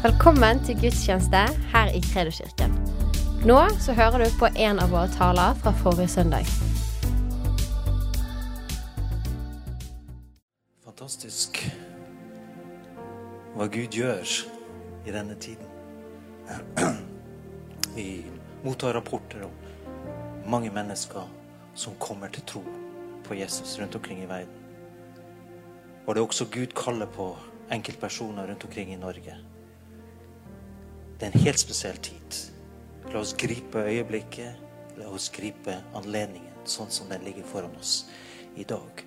Velkommen til gudstjeneste her i Kredoskirken. Nå så hører du på en av våre taler fra forrige søndag. Fantastisk hva Gud gjør i denne tiden. Vi mottar rapporter om mange mennesker som kommer til tro på Jesus rundt omkring i verden. Og det er også Gud kaller på enkeltpersoner rundt omkring i Norge. Det er en helt spesiell tid. La oss gripe øyeblikket. La oss gripe anledningen sånn som den ligger foran oss i dag.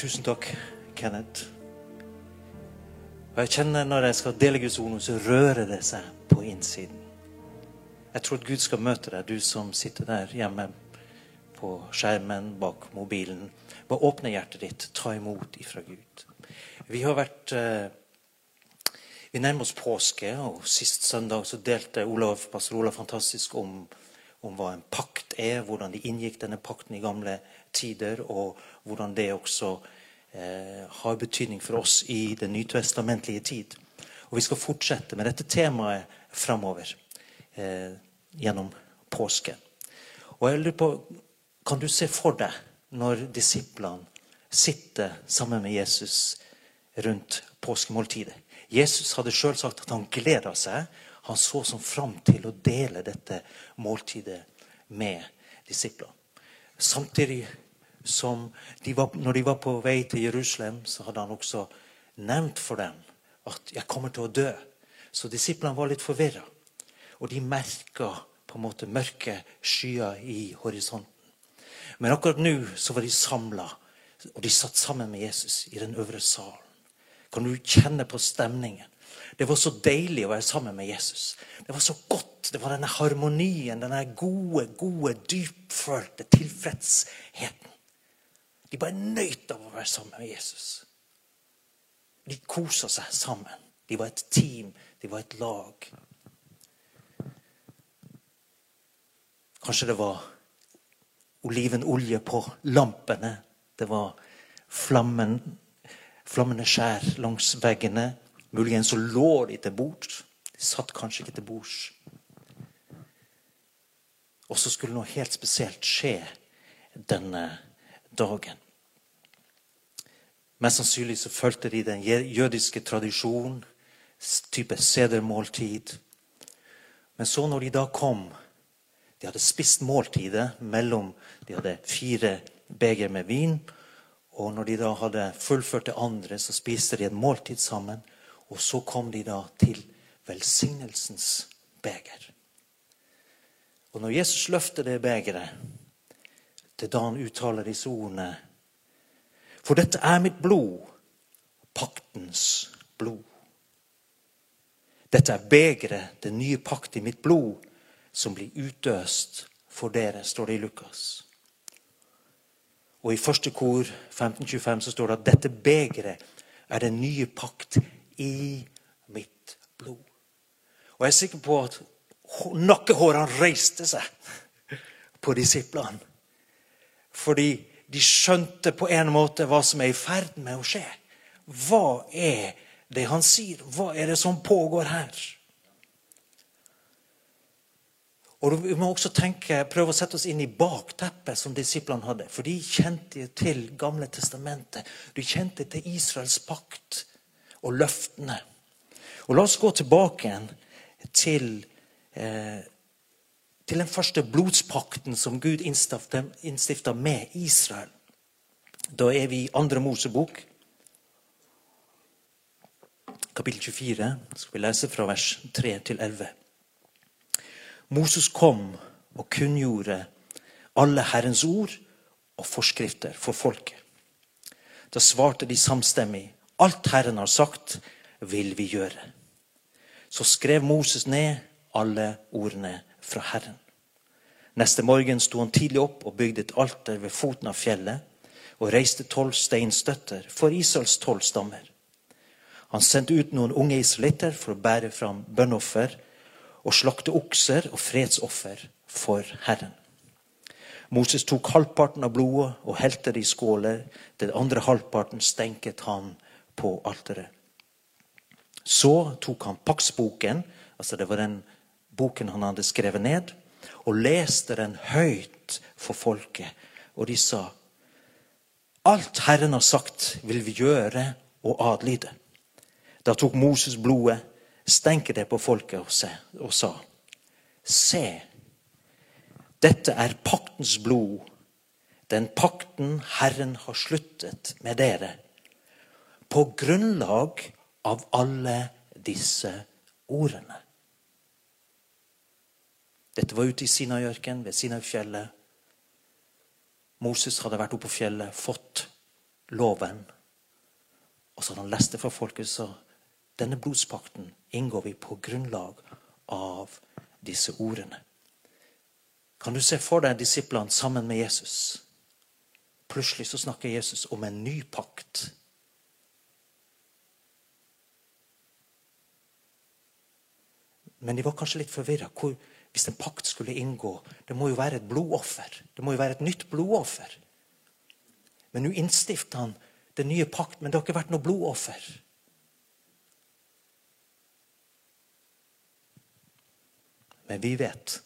Tusen takk, Kenneth. Og jeg kjenner Når jeg skal dele Guds ord, så rører det seg på innsiden. Jeg tror at Gud skal møte deg, du som sitter der hjemme på skjermen bak mobilen. Bare åpne hjertet ditt. Ta imot ifra Gud. Vi har vært eh, Vi nærmer oss påske, og sist søndag så delte Olav, pastor Olav fantastisk om, om hva en pakt er, hvordan de inngikk denne pakten i gamle tider, og hvordan det også eh, har betydning for oss i den nytestamentlige tid. Og vi skal fortsette med dette temaet framover eh, gjennom påsken. Og jeg lurer på, Kan du se for deg når disiplene sitter sammen med Jesus rundt påskemåltidet? Jesus hadde sjøl sagt at han gleda seg. Han så som fram til å dele dette måltidet med disiplene. Samtidig som de var, når de var på vei til Jerusalem, så hadde han også nevnt for dem at 'jeg kommer til å dø'. Så disiplene var litt forvirra. Og de merka på en måte mørke skyer i horisonten. Men akkurat nå så var de samla, og de satt sammen med Jesus i den øvre salen. Kan du kjenne på stemningen? Det var så deilig å være sammen med Jesus. Det var så godt. Det var denne harmonien, denne gode, gode, dypfølte tilfredsheten. De bare nøt av å være sammen med Jesus. De kosa seg sammen. De var et team. De var et lag. Kanskje det var olivenolje på lampene. Det var flammen, flammende skjær langs veggene. Muligens så lå de til bords. De satt kanskje ikke til bords. Og så skulle noe helt spesielt skje denne dagen. Mest sannsynlig så fulgte de den jødiske tradisjonen, type sedermåltid. Men så når de da kom De hadde spist måltidet mellom De hadde fire beger med vin. Og når de da hadde fullført det andre, så spiste de et måltid sammen. Og så kom de da til velsignelsens beger. Og når Jesus løfter det begeret, det er da han uttaler disse ordene For dette er mitt blod, paktens blod. Dette er begeret, den nye pakt i mitt blod, som blir utøst for dere, står det i Lukas. Og i første kor 1525 så står det at dette begeret er den nye pakt i mitt blod. Og jeg er sikker på at nakkehårene reiste seg på disiplene. Fordi de skjønte på en måte hva som er i ferd med å skje. Hva er det han sier? Hva er det som pågår her? Og Vi må også tenke, prøve å sette oss inn i bakteppet som disiplene hadde. For de kjente til Gamle testamentet. De kjente til Israels pakt og løftene. Og La oss gå tilbake igjen til, eh, til den første blodspakten som Gud innstifta med Israel. Da er vi i andre Mosebok, kapittel 24. skal vi lese fra vers 3 til 11. Moses kom og kunngjorde alle Herrens ord og forskrifter for folket. Da svarte de samstemmig alt Herren har sagt, vil vi gjøre. Så skrev Moses ned alle ordene fra Herren. Neste morgen sto han tidlig opp og bygde et alter ved foten av fjellet og reiste tolv steinstøtter for Israels tolv stammer. Han sendte ut noen unge israelitter for å bære fram bønnoffer og slakte okser og fredsoffer for Herren. Moses tok halvparten av blodet og helte det i skåler. Den andre halvparten stenket han på alteret. Så tok han paktsboken, altså det var den boken han hadde skrevet ned, og leste den høyt for folket. Og de sa, Alt Herren har sagt, vil vi gjøre og adlyde. Da tok Moses blodet, stenket det på folket og, se, og sa, Se, dette er paktens blod, den pakten Herren har sluttet med dere, på grunnlag av alle disse ordene. Dette var ute i Sinajørken, ved Sinai-fjellet. Moses hadde vært oppe på fjellet, fått loven. Og så hadde han lest det fra folket, så denne blodspakten inngår vi på grunnlag av disse ordene. Kan du se for deg disiplene sammen med Jesus? Plutselig så snakker Jesus om en ny pakt. Men de var kanskje litt forvirra. Hvis en pakt skulle inngå, det må jo være et blodoffer. Det må jo være et nytt blodoffer. Men nå innstifter han den nye pakt, men det har ikke vært noe blodoffer. Men vi vet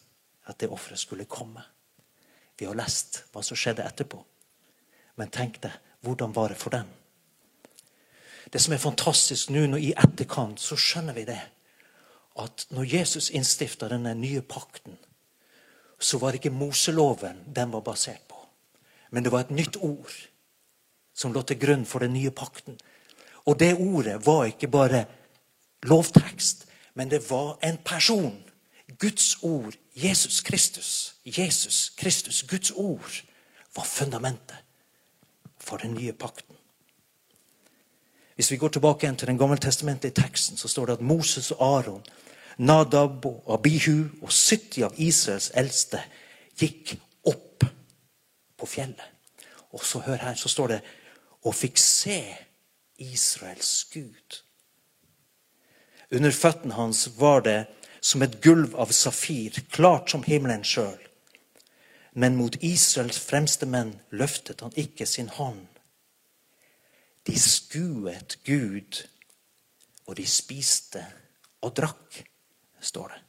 at det offeret skulle komme. Vi har lest hva som skjedde etterpå. Men tenk deg, hvordan var det for dem? Det som er fantastisk nå i etterkant, så skjønner vi det. At når Jesus innstifta denne nye pakten, så var det ikke Moseloven den var basert på. Men det var et nytt ord som lå til grunn for den nye pakten. Og det ordet var ikke bare lovtekst, men det var en person. Guds ord, Jesus Kristus. Jesus Kristus, Guds ord, var fundamentet for den nye pakten. Hvis vi går tilbake igjen til den gammeltestamentlige teksten, så står det at Moses og Aron, Nadab og Abihu og 70 av Israels eldste gikk opp på fjellet. Og så hør her, så står det og fikk se Israels Gud. Under føttene hans var det som et gulv av safir, klart som himmelen sjøl. Men mot Israels fremste menn løftet han ikke sin hånd. De skuet Gud, og de spiste og drakk, står det.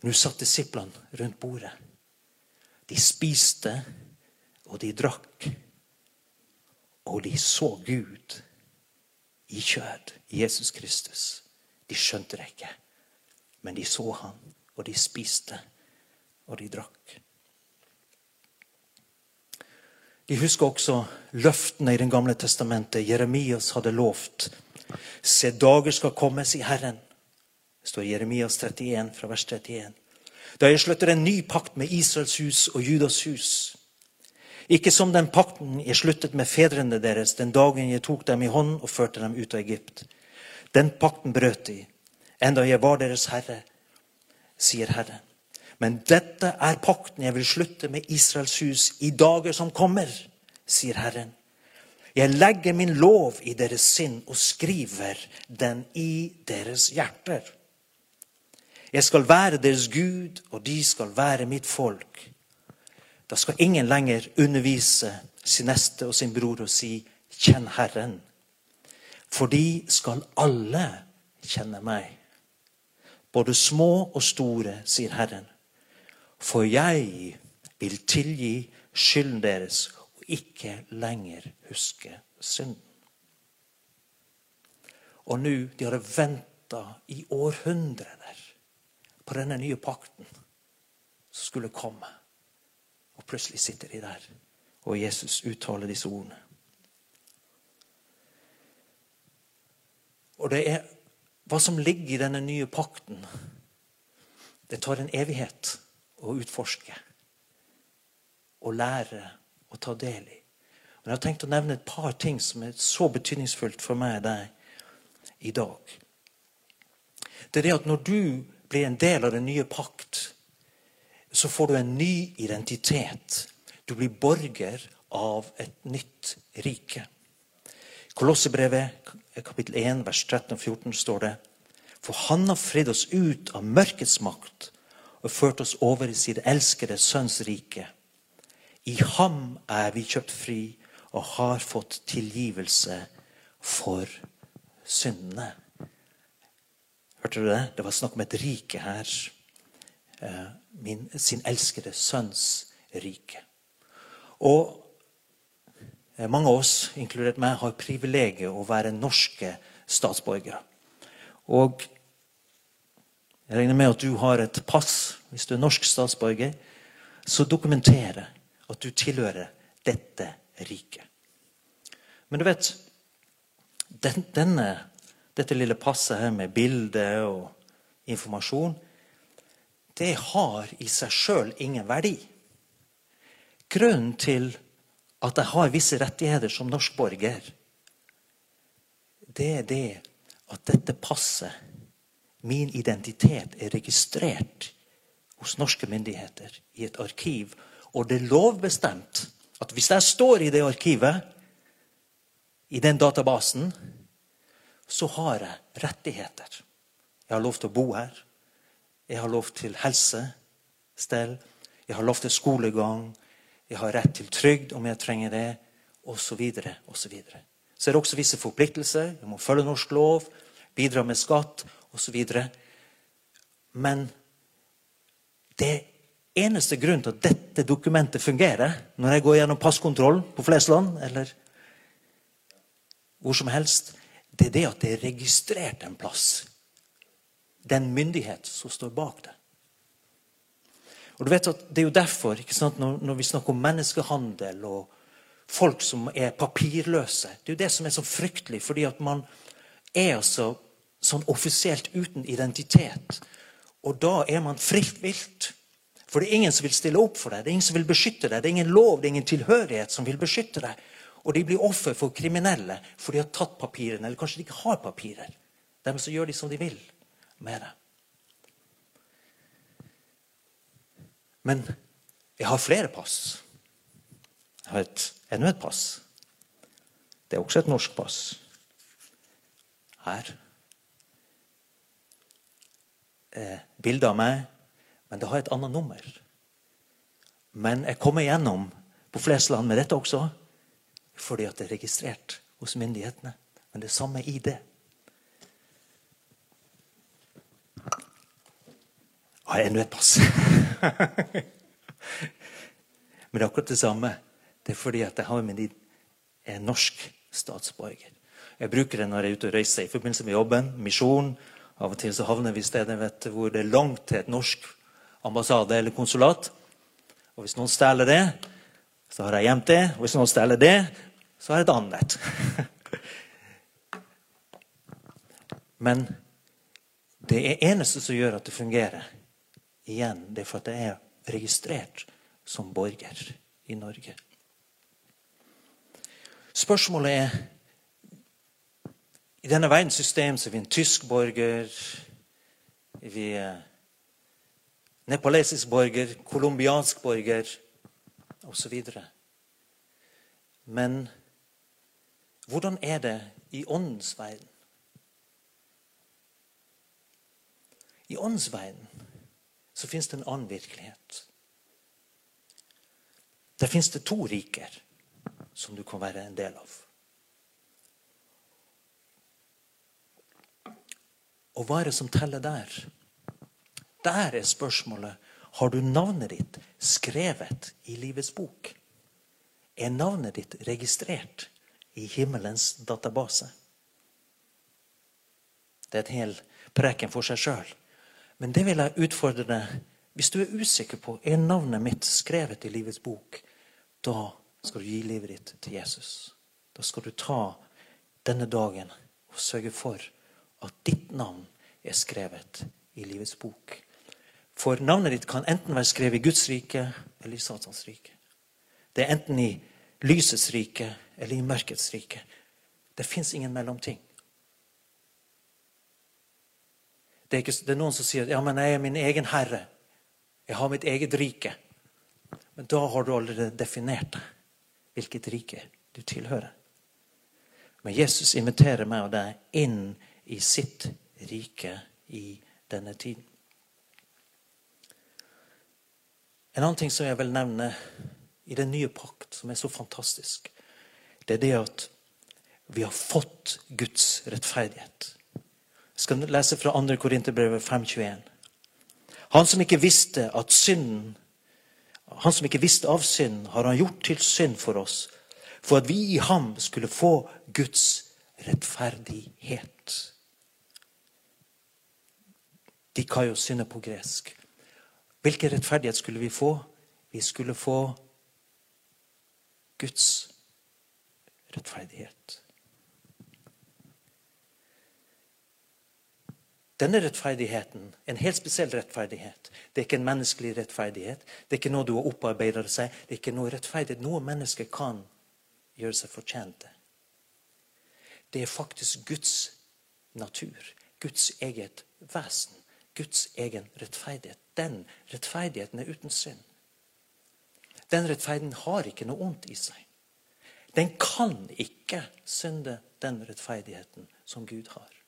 Nå satt disiplene rundt bordet. De spiste, og de drakk. Og de så Gud i kjød, Jesus Kristus. De skjønte det ikke, men de så han, og de spiste, og de drakk. De husker også løftene i Det gamle testamentet. Jeremias hadde lovt. Se, dager skal komme, sier Herren. Det står i Jeremias 31 fra vers 31. Da jeg slutter en ny pakt med Israels hus og Judas hus. Ikke som den pakten jeg sluttet med fedrene deres den dagen jeg tok dem i hånd og førte dem ut av Egypt. Den pakten brøt de, enda jeg var deres herre, sier Herren. Men dette er pakten jeg vil slutte med Israels hus i dager som kommer, sier Herren. Jeg legger min lov i deres sinn og skriver den i deres hjerter. Jeg skal være deres Gud, og de skal være mitt folk. Da skal ingen lenger undervise sin neste og sin bror og si 'Kjenn Herren'. For de skal alle kjenne meg. Både små og store, sier Herren. For jeg vil tilgi skylden deres og ikke lenger huske synden. Og nå, de hadde venta i århundrer på denne nye pakten som skulle komme. Plutselig sitter de der, og Jesus uttaler disse ordene. Og det er hva som ligger i denne nye pakten. Det tar en evighet å utforske og lære å ta del i. Men jeg har tenkt å nevne et par ting som er så betydningsfullt for meg og deg i dag. Det er det at når du blir en del av den nye pakt, så får du en ny identitet. Du blir borger av et nytt rike. Kolossebrevet kapittel 1, vers 13 og 14 står det For Han har fridd oss ut av mørkets makt og ført oss over i sin elskede Sønns rike. I ham er vi kjøpt fri og har fått tilgivelse for syndene. Hørte du det? Det var snakk om et rike her. Min, sin elskede sønns rike. Og eh, mange av oss, inkludert meg, har privilegiet å være norske statsborgere. Og jeg regner med at du har et pass hvis du er norsk statsborger, som dokumenterer at du tilhører dette riket. Men du vet den, denne, Dette lille passet her med bilde og informasjon, det har i seg sjøl ingen verdi. Grunnen til at jeg har visse rettigheter som norsk borger, det er det at dette passet, min identitet, er registrert hos norske myndigheter i et arkiv. Og det er lovbestemt at hvis jeg står i det arkivet, i den databasen, så har jeg rettigheter. Jeg har lov til å bo her. Jeg har lov til helsestell. Jeg har lov til skolegang. Jeg har rett til trygd om jeg trenger det, osv. og Så er det også visse forpliktelser. Jeg må følge norsk lov, bidra med skatt osv. Men det eneste grunnen til at dette dokumentet fungerer, når jeg går gjennom passkontroll på Flesland eller hvor som helst, det er det at det er registrert en plass. Den myndighet som står bak det. Og du vet at Det er jo derfor når, når, vi snakker om menneskehandel og folk som er papirløse Det er jo det som er så fryktelig, fordi at man er altså sånn offisielt uten identitet. Og da er man fritt vilt. For det er ingen som vil stille opp for deg. Det er ingen som vil beskytte deg. Det er ingen lov, det er ingen tilhørighet som vil beskytte deg. Og de blir offer for kriminelle, for de har tatt papirene. Eller kanskje de ikke har papirer. Dermed så gjør de som de vil med det. Men jeg har flere pass. Jeg har et, enda et pass. Det er også et norsk pass. Her. Eh, bilde av meg, men det har et annet nummer. Men jeg kommer gjennom på flest land med dette også fordi at det er registrert hos myndighetene. Men det er samme ID. Har jeg enda et pass? Men det er akkurat det samme. Det er fordi at jeg har med en norsk statsborger. Jeg bruker det når jeg er ute og reiser i forbindelse med jobben, misjon. Av og til så havner vi steder vet, hvor det er langt til et norsk ambassade eller konsulat. Og hvis noen stjeler det, så har jeg gjemt det. Og hvis noen stjeler det, så har jeg et annet. Men det er eneste som gjør at det fungerer, igjen, det er for at jeg er registrert som borger i Norge. Spørsmålet er I denne verdens system så er vi en tysk borger, vi er nepalesisk borger, colombiansk borger osv. Men hvordan er det i åndens verden? I åndens verden så fins det en annen virkelighet. Der fins det to riker som du kan være en del av. Og hva er det som teller der? Der er spørsmålet har du navnet ditt skrevet i livets bok. Er navnet ditt registrert i himmelens database. Det er et hel preken for seg sjøl. Men det vil jeg utfordre deg. Hvis du er usikker på er navnet mitt skrevet i livets bok, da skal du gi livet ditt til Jesus. Da skal du ta denne dagen og sørge for at ditt navn er skrevet i livets bok. For navnet ditt kan enten være skrevet i Guds rike eller i Satans rike. Det er enten i lysets rike eller i mørkets rike. Det fins ingen mellomting. Det er, ikke, det er, noen som sier ja, men jeg er min egen herre. Jeg har mitt eget rike. Men da har du allerede definert hvilket rike du tilhører. Men Jesus inviterer meg og deg inn i sitt rike i denne tiden. En annen ting som jeg vil nevne i den nye pakt, som er så fantastisk, det er det at vi har fått Guds rettferdighet. Skal lese fra 2. Korinterbrevet 5.21. Han som ikke visste at synden han som ikke visste av synd, har han gjort til synd for oss, for at vi i ham skulle få Guds rettferdighet. De kan jo synde på gresk. Hvilken rettferdighet skulle vi få? Vi skulle få Guds rettferdighet. Denne rettferdigheten, en helt spesiell rettferdighet, det er ikke en menneskelig rettferdighet. Det er ikke noe du har opparbeidet seg. Det er ikke noe rettferdighet noe menneske kan gjøre seg fortjent til. Det er faktisk Guds natur, Guds eget vesen, Guds egen rettferdighet. Den rettferdigheten er uten synd. Den rettferdigheten har ikke noe ondt i seg. Den kan ikke synde, den rettferdigheten som Gud har.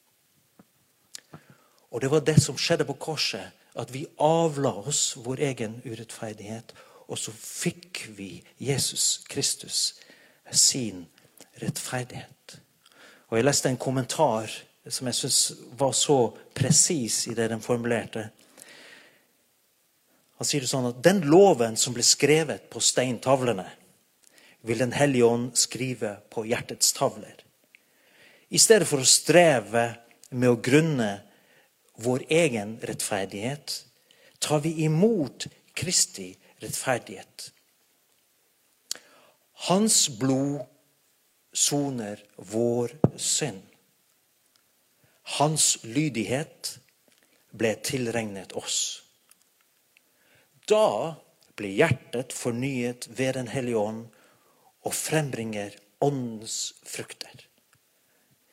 Og det var det som skjedde på korset. At vi avla oss vår egen urettferdighet, og så fikk vi Jesus Kristus sin rettferdighet. Og Jeg leste en kommentar som jeg syns var så presis i det den formulerte. Han sier det sånn at den loven som ble skrevet på steintavlene, vil Den hellige ånd skrive på hjertets tavler. I stedet for å streve med å grunne vår egen rettferdighet, tar vi imot Kristi rettferdighet. Hans blod soner vår synd. Hans lydighet ble tilregnet oss. Da blir hjertet fornyet ved Den hellige ånd og frembringer åndens frukter.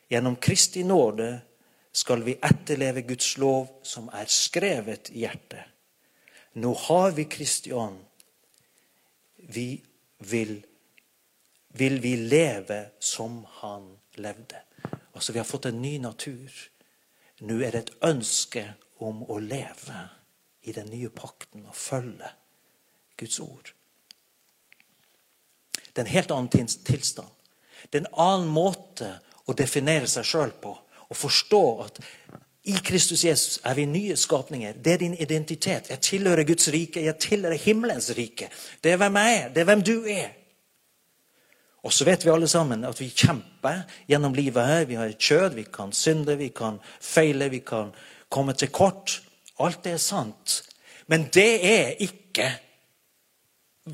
Gjennom Kristi nåde skal vi etterleve Guds lov som er skrevet i hjertet. Nå har vi Kristi ånd. Vi vil, vil vi leve som han levde. Altså, vi har fått en ny natur. Nå er det et ønske om å leve i den nye pakten og følge Guds ord. Det er en helt annen tilstand. Det er en annen måte å definere seg sjøl på og forstå at i Kristus Jesus er vi nye skapninger. Det er din identitet. Jeg tilhører Guds rike. Jeg tilhører himmelens rike. Det er hvem jeg er. Det er hvem du er. Og så vet vi alle sammen at vi kjemper gjennom livet her. Vi har et kjød, vi kan synde, vi kan feile, vi kan komme til kort. Alt det er sant. Men det er ikke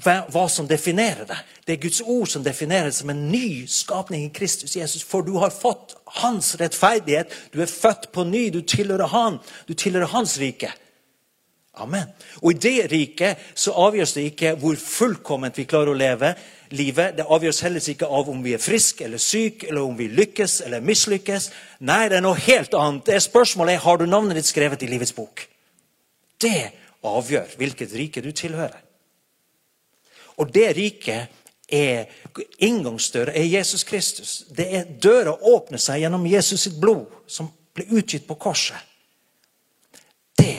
hva som definerer det. Det er Guds ord som definerer det som en ny skapning i Kristus Jesus. For du har fått hans rettferdighet. Du er født på ny. Du tilhører han. Du tilhører hans rike. Amen. Og i det riket så avgjøres det ikke hvor fullkomment vi klarer å leve livet. Det avgjøres heller ikke av om vi er friske eller syke, eller om vi lykkes eller mislykkes. Nei, det er noe helt annet. Det spørsmålet er har du navnet ditt skrevet i livets bok. Det avgjør hvilket rike du tilhører. Og det riket er inngangsdøra er Jesus Kristus. Det er Døra åpner seg gjennom Jesus sitt blod, som ble utgitt på korset. Det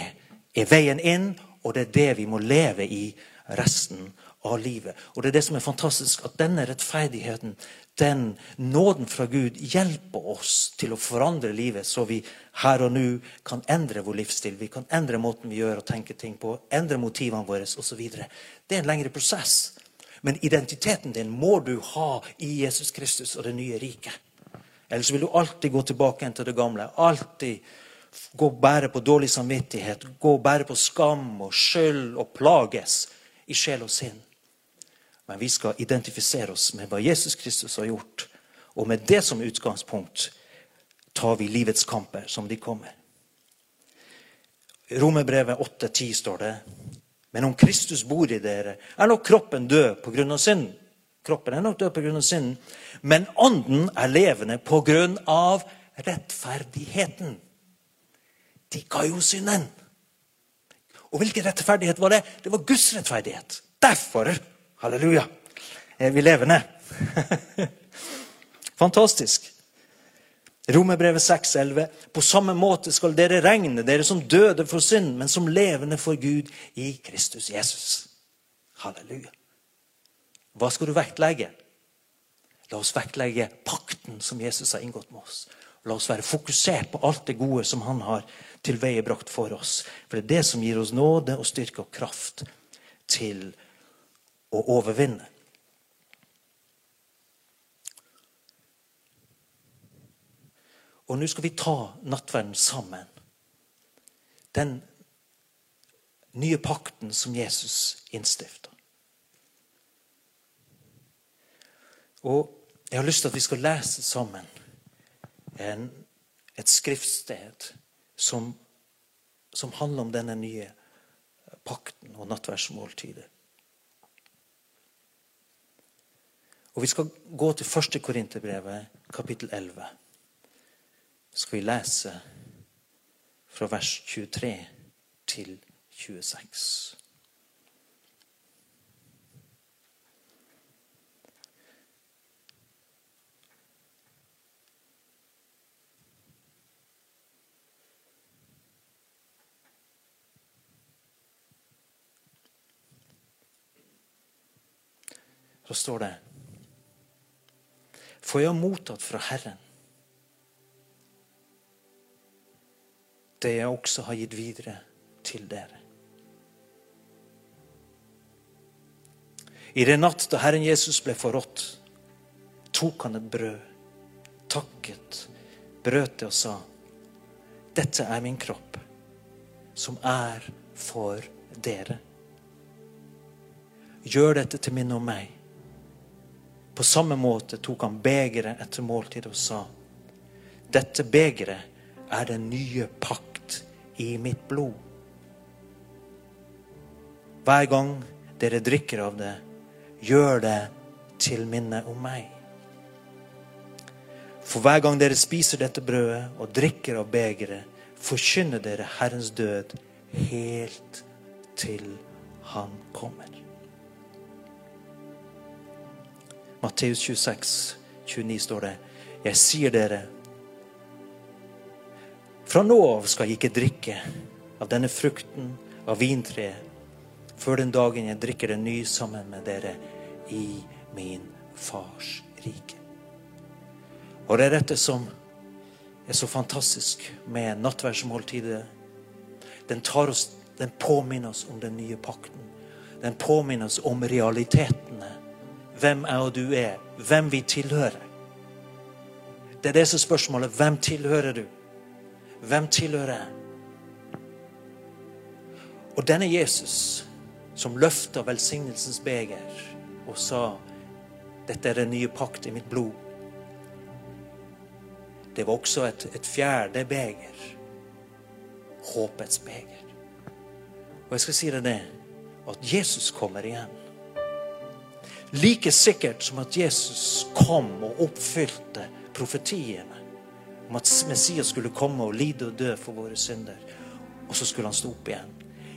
er veien inn, og det er det vi må leve i resten av livet. Og det er det som er fantastisk, at denne rettferdigheten, den nåden fra Gud, hjelper oss til å forandre livet, så vi her og nå kan endre vår livsstil. Vi kan endre måten vi gjør og tenker ting på, endre motivene våre osv. Det er en lengre prosess. Men identiteten din må du ha i Jesus Kristus og det nye riket. Ellers vil du alltid gå tilbake til det gamle. Alltid gå og bære på dårlig samvittighet, gå og bære på skam og skyld og plages i sjel og sinn. Men vi skal identifisere oss med hva Jesus Kristus har gjort. Og med det som utgangspunkt tar vi livets kamper som de kommer. Romerbrevet 8,10 står det men om Kristus bor i dere, er nok kroppen død pga. synden. Kroppen er nok død pga. synden, men ånden er levende pga. rettferdigheten. De ga jo synden. Og hvilken rettferdighet var det? Det var Guds rettferdighet. Derfor, halleluja, er vi levende. Fantastisk. Romerbrevet 6,11. På samme måte skal dere regne, dere som døde for synd, men som levende for Gud i Kristus Jesus. Halleluja. Hva skal du vektlegge? La oss vektlegge pakten som Jesus har inngått med oss. La oss være fokusert på alt det gode som han har tilveiebrakt for oss. For det er det som gir oss nåde og styrke og kraft til å overvinne. Og nå skal vi ta nattverden sammen. Den nye pakten som Jesus innstifter. Og jeg har lyst til at vi skal lese sammen en, et skriftsted som, som handler om denne nye pakten og nattverdsmåltidet. Og Vi skal gå til første Korinterbrevet, kapittel 11. Så skal vi lese fra vers 23 til 26. Så står det For jeg har mottatt fra Herren det jeg også har gitt videre til dere. I den natt da Herren Jesus ble forrådt, tok han et brød, takket, brøt det og sa, dette er min kropp, som er for dere. Gjør dette til minne om meg. På samme måte tok han begeret etter måltidet og sa, dette begeret er den nye pakt i mitt blod. Hver gang dere drikker av det, gjør det til minne om meg. For hver gang dere spiser dette brødet og drikker av begeret, forkynner dere Herrens død helt til Han kommer. Matteus 26, 29 står det Jeg sier dere fra nå av skal jeg ikke drikke av denne frukten av vintreet før den dagen jeg drikker den ny sammen med dere i min fars rike. Og det er dette som er så fantastisk med nattverdsmåltidet. Den, oss, den påminner oss om den nye pakten. Den påminner oss om realitetene. Hvem er og du er. Hvem vi tilhører. Det er det som er spørsmålet. Hvem tilhører du? Hvem tilhører jeg? Og denne Jesus som løfta velsignelsens beger og sa dette er den nye pakt i mitt blod. Det var også et, et fjerde beger. Håpets beger. Og jeg skal si deg det at Jesus kommer igjen. Like sikkert som at Jesus kom og oppfylte profetiene om at Messias skulle komme og lide og dø for våre synder. Og så skulle han stå opp igjen.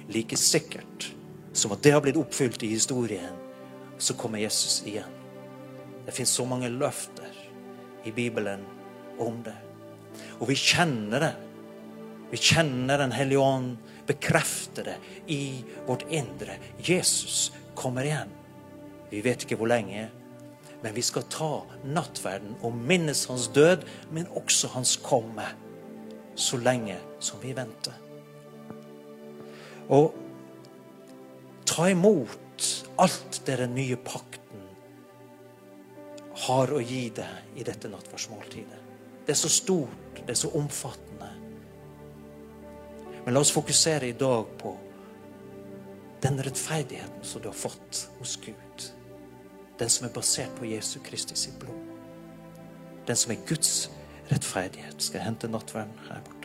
Like sikkert som at det har blitt oppfylt i historien, så kommer Jesus igjen. Det fins så mange løfter i Bibelen om det. Og vi kjenner det. Vi kjenner Den hellige ånd bekrefte det i vårt indre. Jesus kommer igjen. Vi vet ikke hvor lenge. Men vi skal ta nattverden og minnes hans død, men også hans komme. Så lenge som vi venter. Og ta imot alt det den nye pakten har å gi deg i dette nattverdsmåltidet. Det er så stort, det er så omfattende. Men la oss fokusere i dag på den rettferdigheten som du har fått hos Gud. Den som er basert på Jesu Kristi sitt blod. Den som er Guds rettferdighet. Skal hente nattverden her borte?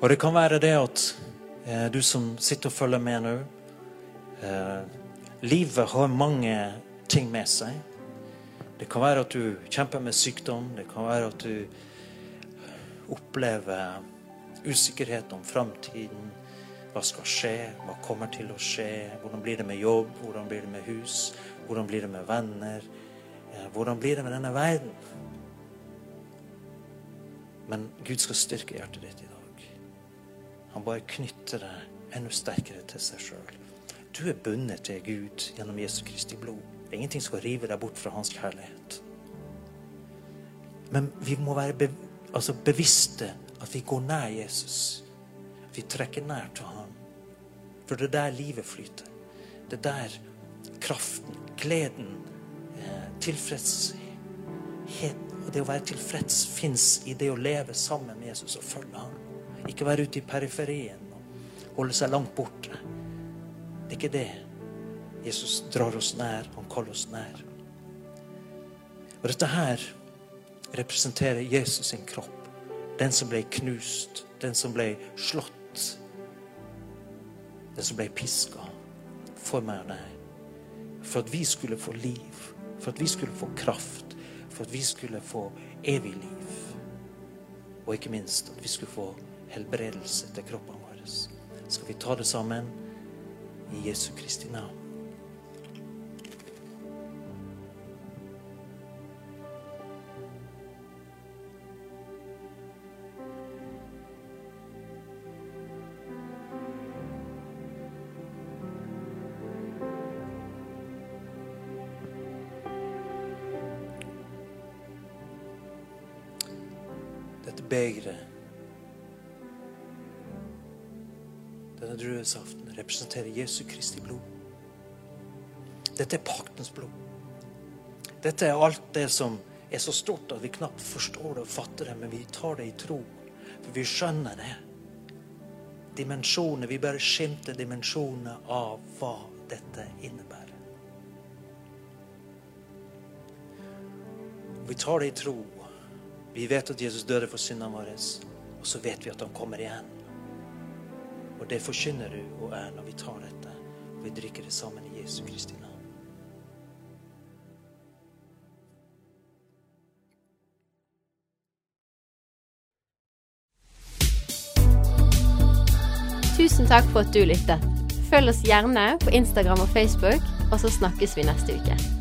Og det kan være det at eh, du som sitter og følger med nå eh, Livet har mange ting med seg. Det kan være at du kjemper med sykdom. Det kan være at du opplever usikkerhet om framtiden. Hva skal skje? Hva kommer til å skje? Hvordan blir det med jobb? Hvordan blir det med hus? Hvordan blir det med venner? Hvordan blir det med denne verden? Men Gud skal styrke hjertet ditt i dag. Han bare knytter deg enda sterkere til seg sjøl. Du er bundet til Gud gjennom Jesu Kristi blod. Det er ingenting som skal rive deg bort fra hans kjærlighet. Men vi må være be, altså bevisste at vi går nær Jesus. Vi trekker nær til ham. For det er der livet flyter. Det er der kraften, gleden, tilfredshet tilfredsheten og det å være tilfreds fins i det å leve sammen med Jesus og følge ham. Ikke være ute i periferien og holde seg langt borte. Det er ikke det. Jesus drar oss nær. Han kaller oss nær. Og dette her representerer Jesus sin kropp. Den som ble knust, den som ble slått, den som ble piska for meg og deg. For at vi skulle få liv, for at vi skulle få kraft, for at vi skulle få evig liv. Og ikke minst at vi skulle få helbredelse til kroppene våre. Skal vi ta det sammen i Jesu Kristi navn? Representerer Jesu Kristi blod. Dette er paktens blod. Dette er alt det som er så stort at vi knapt forstår det og fatter det, men vi tar det i tro. For vi skjønner det. Dimensjoner. Vi bare skimter dimensjoner av hva dette innebærer. Vi tar det i tro. Vi vet at Jesus døde for syndene våre, og så vet vi at han kommer igjen. Og det forkynner du og er når vi tar dette, og vi drikker det sammen i Jesu Kristi navn. Tusen takk for at du lyttet. Følg oss gjerne på Instagram og Facebook, og så snakkes vi neste uke.